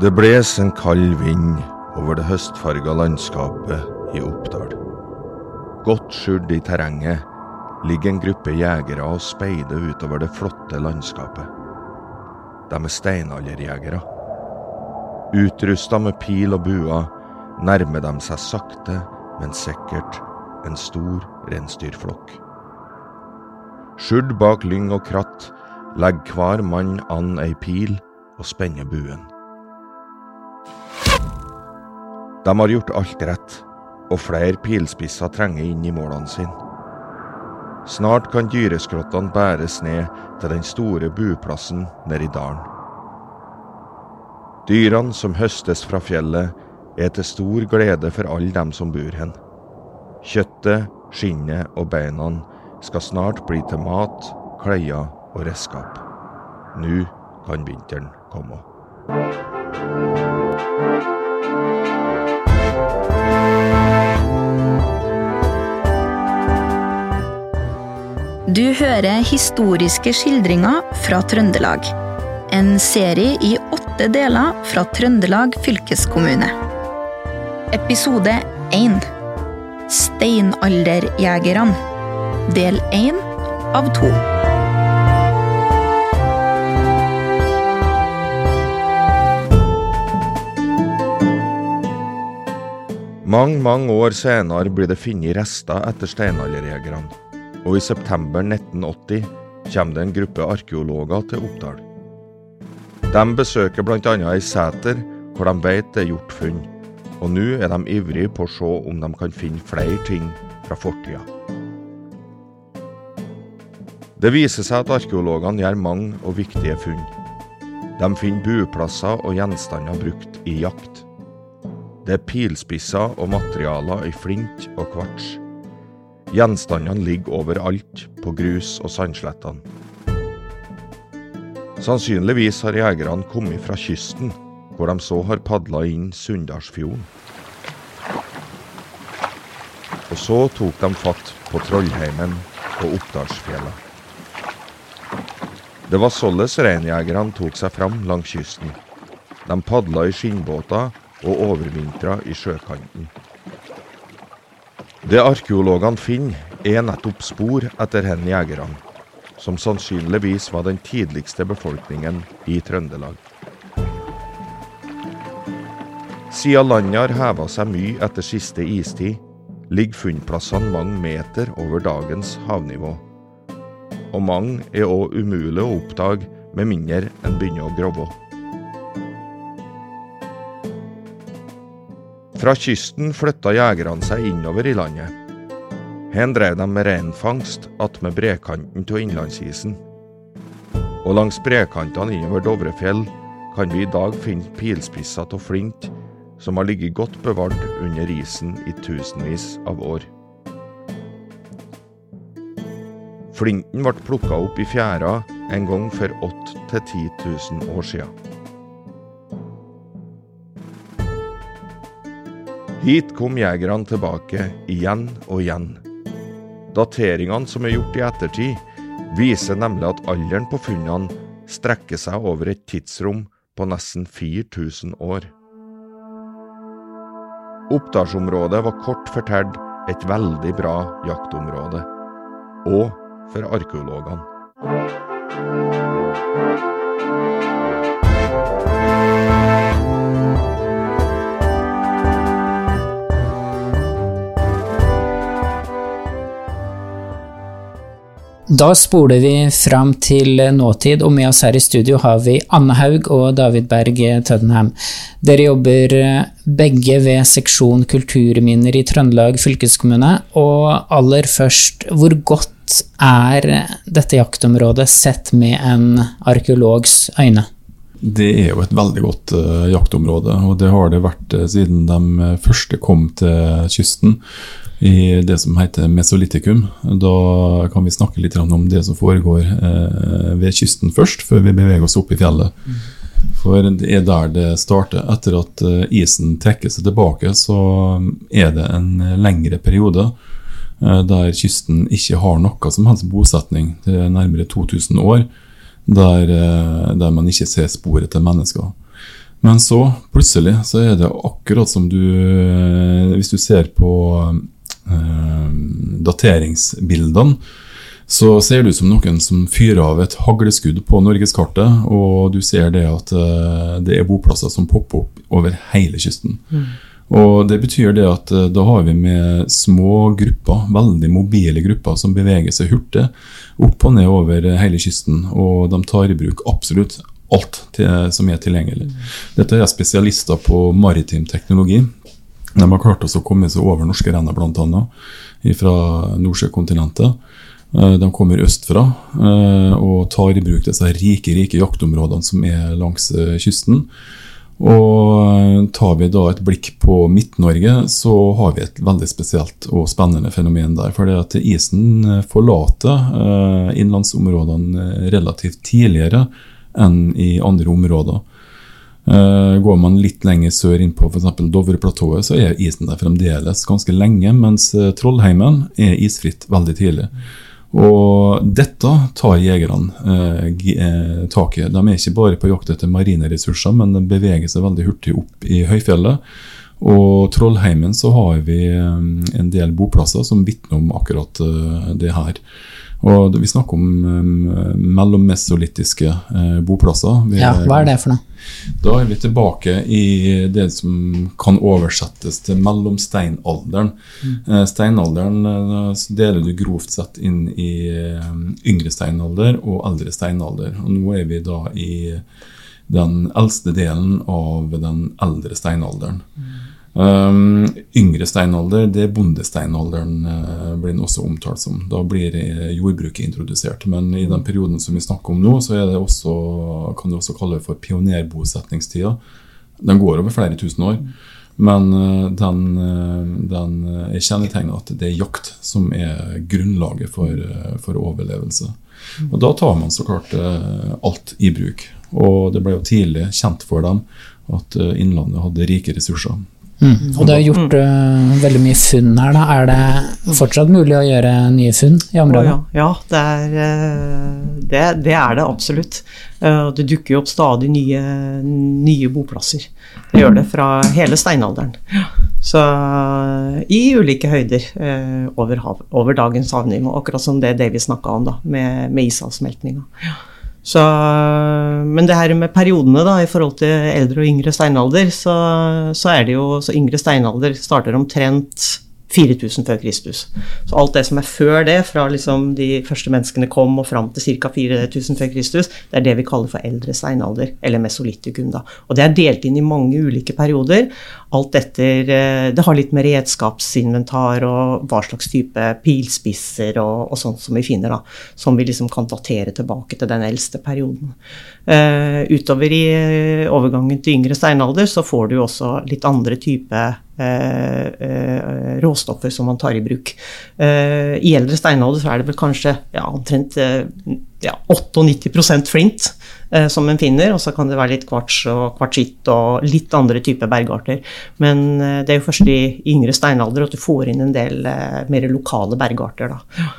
Det bles en kald vind over det høstfarga landskapet i Oppdal. Godt skjult i terrenget ligger en gruppe jegere og speider utover det flotte landskapet. De er steinalderjegere. Utrusta med pil og bua nærmer de seg sakte, men sikkert en stor reinsdyrflokk. Skjult bak lyng og kratt legger hver mann an ei pil og spenner buen. De har gjort alt rett, og flere pilspisser trenger inn i målene sine. Snart kan dyreskrottene bæres ned til den store buplassen nede i dalen. Dyrene som høstes fra fjellet, er til stor glede for alle dem som bor hen. Kjøttet, skinnet og beina skal snart bli til mat, klær og redskap. Nå kan vinteren komme. Du hører historiske skildringer fra Trøndelag. En serie i åtte deler fra Trøndelag fylkeskommune. Episode 1 Steinalderjegerne. Del 1 av 2. Mange, mange år senere blir det funnet rester etter steinalderjegerne, og i september 1980 kommer det en gruppe arkeologer til Oppdal. De besøker bl.a. ei seter hvor de vet det er gjort funn, og nå er de ivrige på å se om de kan finne flere ting fra fortida. Det viser seg at arkeologene gjør mange og viktige funn. De finner bueplasser og gjenstander brukt i jakt. Det er pilspisser og materialer i flint og kvarts. Gjenstandene ligger overalt på grus- og sandslettene. Sannsynligvis har jegerne kommet fra kysten, hvor de så har padla inn Sunndalsfjorden. Og så tok de fatt på Trollheimen og Oppdalsfjella. Det var således reinjegerne tok seg fram langs kysten. De padla i skinnbåter og overvintra i sjøkanten. Det arkeologene finner, er nettopp spor etter hen jegerne, som sannsynligvis var den tidligste befolkningen i Trøndelag. Siden landet har heva seg mye etter siste istid, ligger funnplassene mange meter over dagens havnivå. Og mange er òg umulig å oppdage med mindre en begynner å grove. Fra kysten flytta jegerne seg innover i landet. Her drev de med reinfangst attmed brekanten av innlandsisen. Og langs brekantene innover Dovrefjell kan vi i dag finne pilspisser av flint som har ligget godt bevart under isen i tusenvis av år. Flinten ble plukka opp i fjæra en gang for 8000-10 000 år sia. Hit kom jegerne tilbake igjen og igjen. Dateringene som er gjort i ettertid, viser nemlig at alderen på funnene strekker seg over et tidsrom på nesten 4000 år. Oppdalsområdet var kort fortalt et veldig bra jaktområde. Og for arkeologene. Da spoler vi fram til nåtid, og med oss her i studio har vi Anne Haug og David Berg Tøddenham. Dere jobber begge ved seksjon kulturminner i Trøndelag fylkeskommune. Og aller først, hvor godt er dette jaktområdet sett med en arkeologs øyne? Det er jo et veldig godt uh, jaktområde, og det har det vært uh, siden de første kom til kysten i det som heter mesolitikum. Da kan vi snakke litt om det som foregår uh, ved kysten først, før vi beveger oss opp i fjellet. Mm. For det er der det starter. Etter at isen trekker seg tilbake, så er det en lengre periode der kysten ikke har noe som helst bosetning. Er nærmere 2000 år der, eh, der, man ikke ser sporet til mennesker. Men så, plutselig, så er det akkurat som du eh, Hvis du ser på eh, dateringsbildene, så ser ut som noen som fyrer av et hagleskudd på norgeskartet, og du ser det at eh, det er boplasser som popper opp over hele kysten. Mm. Og Det betyr det at eh, da har vi med små grupper, veldig mobile grupper, som beveger seg hurtig opp og ned over hele kysten. Og de tar i bruk absolutt alt til, som er tilgjengelig. Dette er spesialister på maritim teknologi. De har klart å komme seg over norske renner, bl.a. fra Nordsjøkontinentet. Eh, de kommer østfra eh, og tar i bruk disse rike rike jaktområdene som er langs kysten. Og Tar vi da et blikk på Midt-Norge, så har vi et veldig spesielt og spennende fenomen der. For det at isen forlater innlandsområdene relativt tidligere enn i andre områder. Går man litt lenger sør inn på f.eks. Dovreplatået, så er isen der fremdeles ganske lenge, mens Trollheimen er isfritt veldig tidlig. Og dette tar jegerne eh, eh, tak i. De er ikke bare på jakt etter marine ressurser, men de beveger seg veldig hurtig opp i høyfjellet. Og Trollheimen så har vi eh, en del boplasser som vitner om akkurat eh, det her. Og Vi snakker om mellommesolittiske uh, boplasser. Vi ja, Hva er det for noe? Da er vi tilbake i det som kan oversettes til mellomsteinalderen. Mm. Uh, steinalderen uh, deler du grovt sett inn i yngre steinalder og eldre steinalder. Og Nå er vi da i den eldste delen av den eldre steinalderen. Mm. Um, yngre steinalder, det er bondesteinalderen uh, blir den også omtalt som. Da blir jordbruket introdusert. Men i den perioden som vi snakker om nå, så det også, kan du også kalle det for pionerbosetningstida. Den går over flere tusen år. Men uh, den, den er kjennetegna at det er jakt som er grunnlaget for, for overlevelse. Og da tar man så klart alt i bruk. Og det ble jo tidlig kjent for dem at Innlandet hadde rike ressurser. Mm. Og det har gjort uh, veldig mye funn her, da. Er det fortsatt mulig å gjøre nye funn i området? Oh, ja, ja det, er, uh, det, det, er det absolutt. Uh, det dukker jo opp stadig nye, nye, boplasser. Det gjør det fra hele steinalderen. Så i ulike høyder over, hav, over, dagens havnivå, akkurat som det Davy snakka om da, med, med isavsmeltninga. Ja. Så, men det her med periodene da, i forhold til eldre og yngre steinalder, så, så er det jo så yngre steinalder starter omtrent 4000 før Kristus. Så alt det som er før det, fra liksom de første menneskene kom og fram til ca. 4000 før Kristus, det er det vi kaller for eldre steinalder, eller mesolitikum. da. Og det er delt inn i mange ulike perioder. Alt etter eh, Det har litt med redskapsinventar og hva slags type pilspisser og, og sånt som vi finner, da. Som vi liksom kan datere tilbake til den eldste perioden. Uh, utover i uh, overgangen til yngre steinalder så får du også litt andre typer Eh, eh, råstoffer som man tar i bruk. Eh, I eldre steinalder så er det vel kanskje ja, omtrent ja, 98% flint eh, som en finner, og så kan det være litt kvarts og kvartsitt og litt andre typer bergarter. Men eh, det er jo først i yngre steinalder at du får inn en del eh, mer lokale bergarter.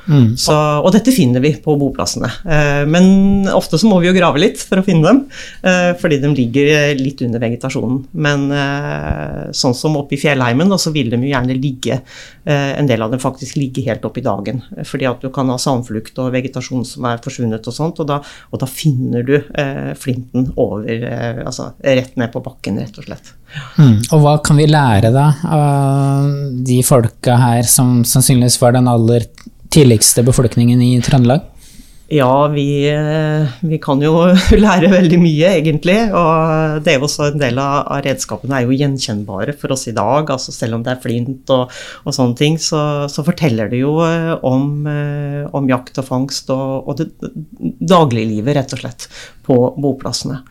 Mm. Så, og dette finner vi på boplassene. Eh, men ofte så må vi jo grave litt for å finne dem, eh, fordi de ligger litt under vegetasjonen. Men eh, sånn som oppe i fjellheimen, da, så vil de jo gjerne ligge En del av dem faktisk ligge helt opp i dagen, fordi at du kan ha sandflukt og vegetasjon som er forsvunnet forsvunnet og sånt, og da, og da finner du eh, flinten over eh, Altså rett ned på bakken, rett og slett. Mm. Og hva kan vi lære da av de folka her som sannsynligvis var den aller tidligste befolkningen i Trøndelag? Ja, vi, eh, vi, kan jo lære veldig mye, egentlig. Og det er jo også en del av, av redskapene er jo gjenkjennbare for oss i dag. altså Selv om det er flint og, og sånne ting, så, så, forteller det jo eh, om, eh, om jakt og fangst og, og, det dagliglivet, rett og slett, på boplassene.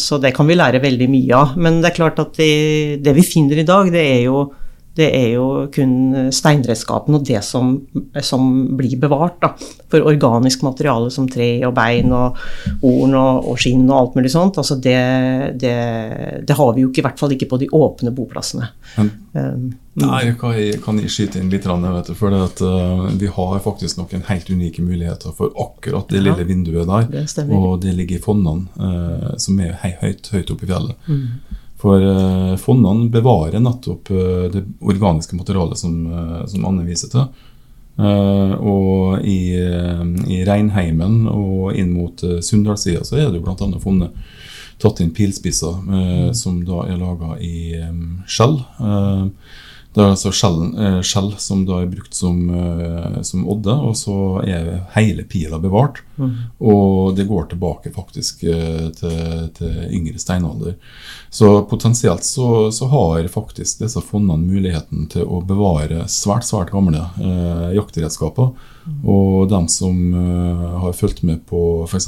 Så det kan vi lære veldig mye av. Men det er klart at det, det vi finner i dag, det er jo det er jo kun steinredskapen og det som, som blir bevart. Da. For organisk materiale som tre og bein og horn og, og skinn og alt mulig sånt, altså det, det, det, har vi jo ikke, i hvert fall ikke på de åpne boplassene. Men, um, nei, kan jeg, kan jeg skyte inn litt? Vet du, for at, uh, vi har faktisk noen helt unike muligheter for akkurat det ja, lille vinduet der. Det og det ligger i Fonnan, uh, som er høyt, høyt oppe i fjellet. Mm. For uh, fondene bevarer nettopp uh, det organiske materialet som, uh, som Anne viser til. Og i, i Reinheimen og inn mot Sunndalssida så er det jo bl.a. funnet tatt inn pilspisser mm. som da er laga i skjell. Det er altså skjell, eh, skjell som da er brukt som, eh, som, odde, og så er hele pila bevart. Mm. Og det går tilbake faktisk eh, til, til yngre steinalder. Så potensielt så, så, har faktisk disse fondene muligheten til å bevare svært, svært gamle eh, jaktredskaper. Mm. Og dem som eh, har fulgt med på f.eks.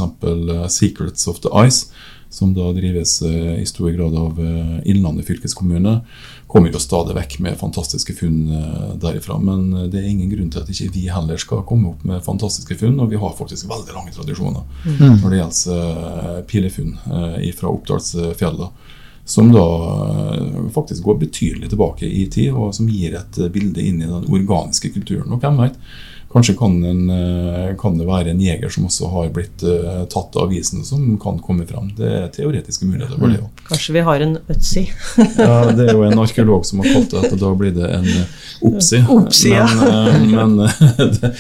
Secrets of the Ice, som da drives eh, i stor grad av Innlandet fylkeskommune kommer jo stadig vekk med fantastiske funn eh, derifra. Men eh, det er ingen grunn til at ikke vi heller skal komme opp med fantastiske funn. Og vi har faktisk veldig lange tradisjoner mm. når det gjelder eh, pilefunn fra Oppdalsfjella. Som da faktisk går betydelig tilbake i tid, og som gir et bilde inn i den organiske kulturen. Og hvem vet, Kanskje kan, en, eh, kan, det være en jeger som også har blitt uh, tatt av avisen, som kan komme fram. Det er teoretiske muligheter for det òg. Mm. Kanskje vi har en Øtzi? ja, det er jo en arkeolog som har kalt det at da blir det en Opsi. Opsi ja. Men, uh, men det,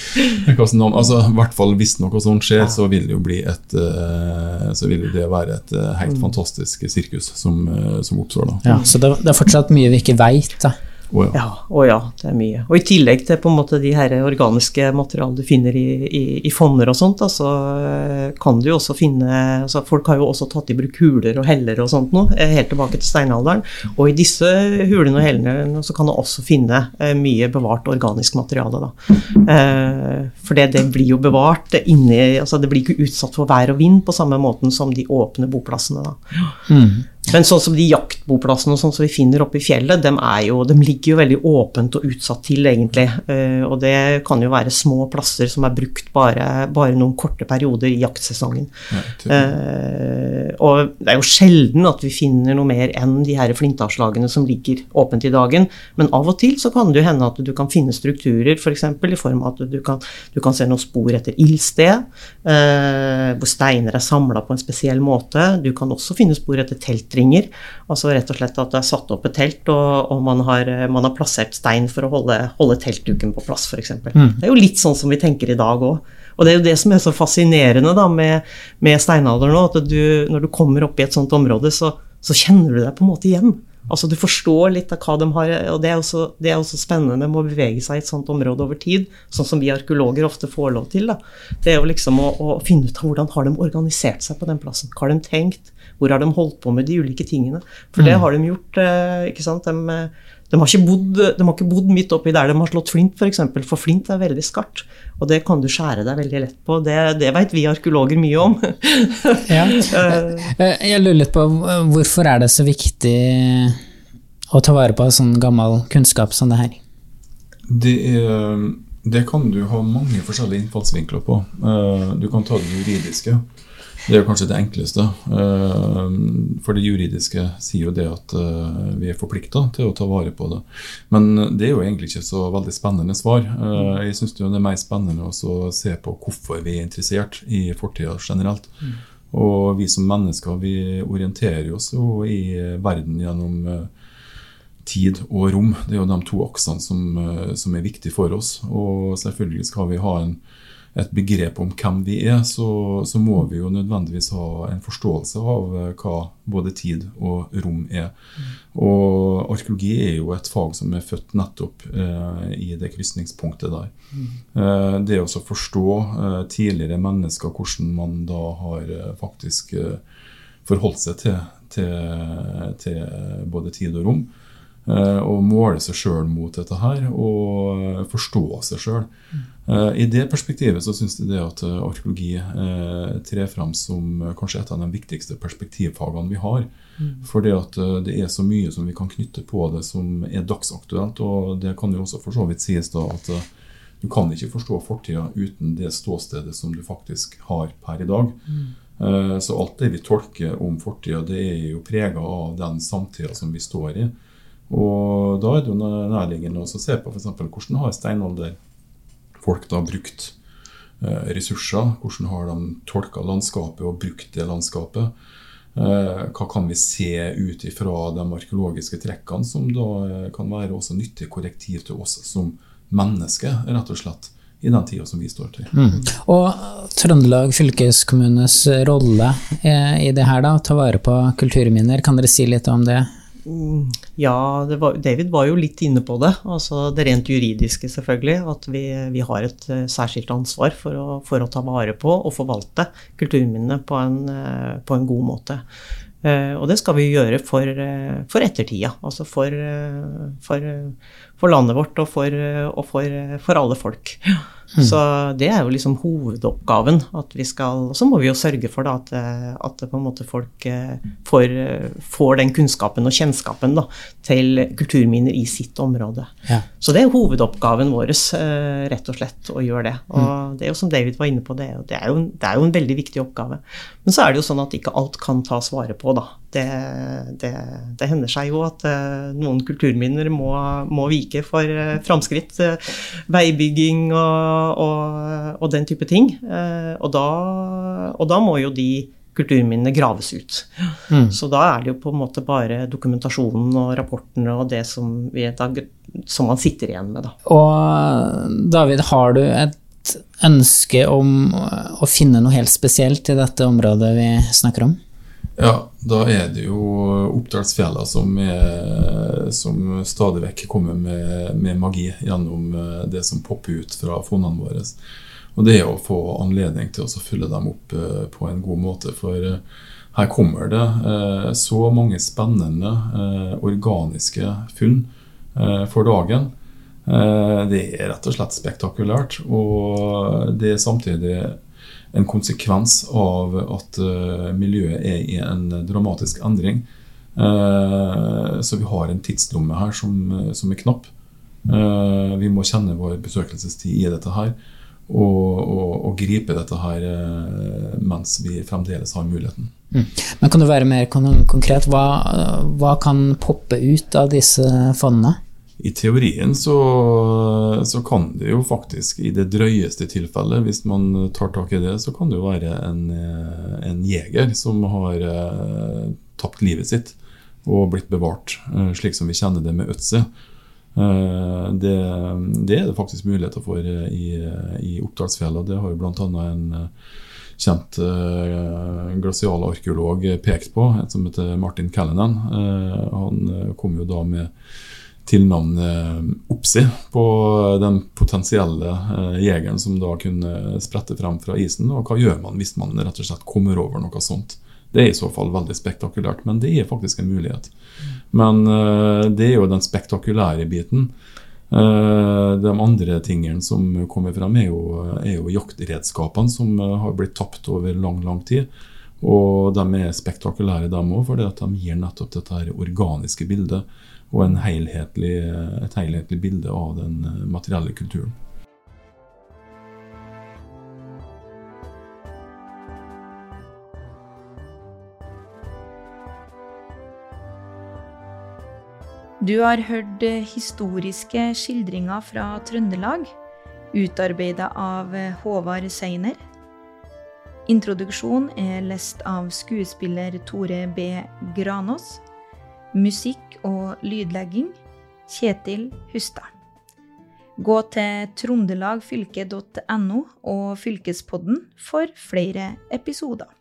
altså, i hvert fall hvis noe sånt skjer, så vil det jo bli et uh, så vil det være et helt mm. fantastisk sirkus som, som oppstår da. Ja, så det, det er fortsatt mye vi ikke veit, da. Oh ja. ja. Oh ja, det er mye. Og i tillegg til på en måte de her organiske materialene du finner i, i, i fonner og sånt, så altså, kan du jo også finne altså Folk har jo også tatt i bruk huler og heller og sånt nå, eh, helt tilbake til steinalderen. Og i disse hulene og hellene så kan du også finne eh, mye bevart organisk materiale, da. Eh, for det, det, blir jo bevart inni altså Det blir ikke utsatt for vær og vind på samme måten som de åpne boplassene, da. Mm. Men sånn som de jaktboplassene sånn som vi finner oppe i fjellet, de, jo, de, ligger jo veldig åpent og utsatt til, egentlig. Uh, og det kan jo være små plasser som er brukt bare, bare noen korte perioder i jaktsesongen. Ja, uh, og det er jo sjelden at vi finner noe mer enn de her flintavslagene som ligger åpent i dagen. Men av og til så kan det jo hende at du kan finne strukturer, f.eks. For eksempel, i form av at du kan, du kan se noen spor etter ildsted, uh, hvor steiner er samla på en spesiell måte. Du kan også finne spor etter teltring kjeltringer. Altså rett og slett at det er satt opp et telt, og, og man, har, man, har, plassert stein for å holde, holde teltduken på plass, f.eks. Mm. Det er jo litt sånn som vi tenker i dag òg. Og det er jo det som er så fascinerende da, med, med steinalderen nå, at du, når du kommer opp i et sånt område, så, så kjenner du deg på en måte igjen. Altså Du forstår litt av hva de har og Det er også, det er også spennende med å bevege seg i et sånt område over tid, sånn som vi arkeologer ofte får lov til. da. Det er jo liksom å, å finne ut av hvordan har de organisert seg på den plassen. Hva har de tenkt? Hvor har de holdt på med de ulike tingene? For det mm. har de gjort. Eh, ikke sant? De, de, har ikke bodd, de har ikke bodd midt oppi der de har slått flint, f.eks. For, eksempel, for flint er veldig skarpt. Og det kan du skjære deg veldig lett på. Det, det vet vi arkeologer mye om. ja. Eh. Eh, jeg lurer litt på hvorfor er det så viktig å ta vare på sånn gammel kunnskap som det her? Det, er, det kan du ha mange forskjellige innfallsvinkler på. Du kan ta det juridiske. Det er kanskje det enkleste. Eh, for det juridiske sier jo det at eh, vi er forplikta til å ta vare på det. Men det er jo egentlig ikke så veldig spennende svar. Eh, jeg syns det er mer spennende å se på hvorfor vi er interessert i fortida generelt. Og vi som mennesker vi orienterer oss jo i verden gjennom tid og rom. Det er jo de to aksene som, som er viktige for oss. Og selvfølgelig skal vi ha en et begrep om hvem vi er, så, så, må vi jo nødvendigvis ha en forståelse av eh, hva både tid og rom er. Og arkeologi er jo et fag som er født nettopp eh, i det krysningspunktet der. Eh, det å forstå eh, tidligere mennesker, hvordan man da har eh, faktisk eh, forholdt seg til, til, til, både tid og rom. Eh, og måle seg sjøl mot dette her, og forstå seg sjøl. I det perspektivet så syns jeg det at arkeologi trer fram som kanskje et av de viktigste perspektivfagene vi har. Mm. For det at det er så mye som vi kan knytte på det som er dagsaktuelt. Og det kan jo også for så vidt sies da at du kan ikke forstå fortida uten det ståstedet som du faktisk har per i dag. Mm. Så alt det vi tolker om fortida, det er jo prega av den samtida som vi står i. Og da er det jo nærliggende å se på f.eks. hvordan har steinalderfolk da brukt eh, ressurser? Hvordan har de tolka landskapet og brukt det landskapet? Eh, hva kan vi se ut ifra de arkeologiske trekkene, som da eh, kan være også nyttig korrektiv til oss som mennesker, rett og slett? i den tida som vi står til. Mm. Og Trøndelag fylkeskommunes rolle i det her, da, ta vare på kulturminner, kan dere si litt om det? Ja, var, David var jo litt inne på det. Altså det rent juridiske, selvfølgelig. At vi, vi har et uh, særskilt ansvar for å, for å, ta vare på og forvalte kulturminnene på en, uh, på en god måte. Uh, og det skal vi gjøre for, for ettertida. Altså for, for, for, landet vårt og for, og for alle folk. Mm. Så det er jo liksom hovedoppgaven. at vi skal, Og så må vi jo sørge for da, at, at på en måte folk eh, får, får, den kunnskapen og kjennskapen da, til kulturminner i sitt område. Ja. Så det er hovedoppgaven vår, eh, rett og slett, å gjøre det. Og mm. det er jo som David var inne på, det er, jo, det, er jo, det er jo en veldig viktig oppgave. Men så er det jo sånn at ikke alt kan tas vare på, da. Det, det, det, hender seg jo at uh, noen kulturminner må, må vike for uh, framskritt. Uh, veibygging og og, og den type ting. Eh, og da, og da, må jo de kulturminnene graves ut. Mm. Så da er det jo på en måte bare dokumentasjonen og rapportene og det som, vi, da, som man sitter igjen med. Da. Og David, har du et ønske om å finne noe helt spesielt i dette området vi snakker om? Ja, da er det jo Oppdalsfjella som, som stadig vekk kommer med, med, magi gjennom eh, det som popper ut fra fondene våre. Og det er å få anledning til å fylle dem opp eh, på en god måte. For eh, her kommer det så mange spennende organiske funn for dagen. Det er rett og slett spektakulært. Og det er samtidig en konsekvens av at uh, miljøet er i en dramatisk endring. Uh, så vi har en tidslomme her som, som er knapp. Vi må kjenne vår besøkelsestid i dette her. Og, og, og gripe dette her mens vi fremdeles har muligheten. Mm. Men Kan du være mer konkret? Hva, hva kan poppe ut av disse fondene? I teorien så, så, kan det jo faktisk, i det drøyeste tilfellet, hvis man tar tak i det, så kan det jo være en, en jeger som har eh, tapt livet sitt og blitt bevart, eh, slik som vi kjenner det med Øtzi. Eh, det, det, er det faktisk muligheter for i, i Oppdalsfjella. Det har jo bl.a. en eh, kjent glasialarkeolog pekt på, en som heter Martin Callanan. Han kom jo da med tilnavnet Opsi på den potensielle eh, jegeren som da kunne sprette frem fra isen. Og hva gjør man hvis man rett og slett kommer over noe sånt? Det er i så fall veldig spektakulært, men det er faktisk en mulighet. Men eh, det er jo den spektakulære biten. Eh, de andre tingene som kommer frem, er jo, er jo jaktredskapene som har blitt tapt over lang, lang tid. Og de er spektakulære, dem òg, fordi de gir nettopp dette organiske bildet og helhetlig, et helhetlig bilde av den eh, materielle kulturen. Du har hørt eh, historiske skildringer fra Trøndelag, utarbeida av eh, Håvard Seiner. Introduksjon er lest av skuespiller Tore B. Granås. Musikk og lydlegging Kjetil Hustad. Gå til trondelagfylke.no og Fylkespodden for flere episoder.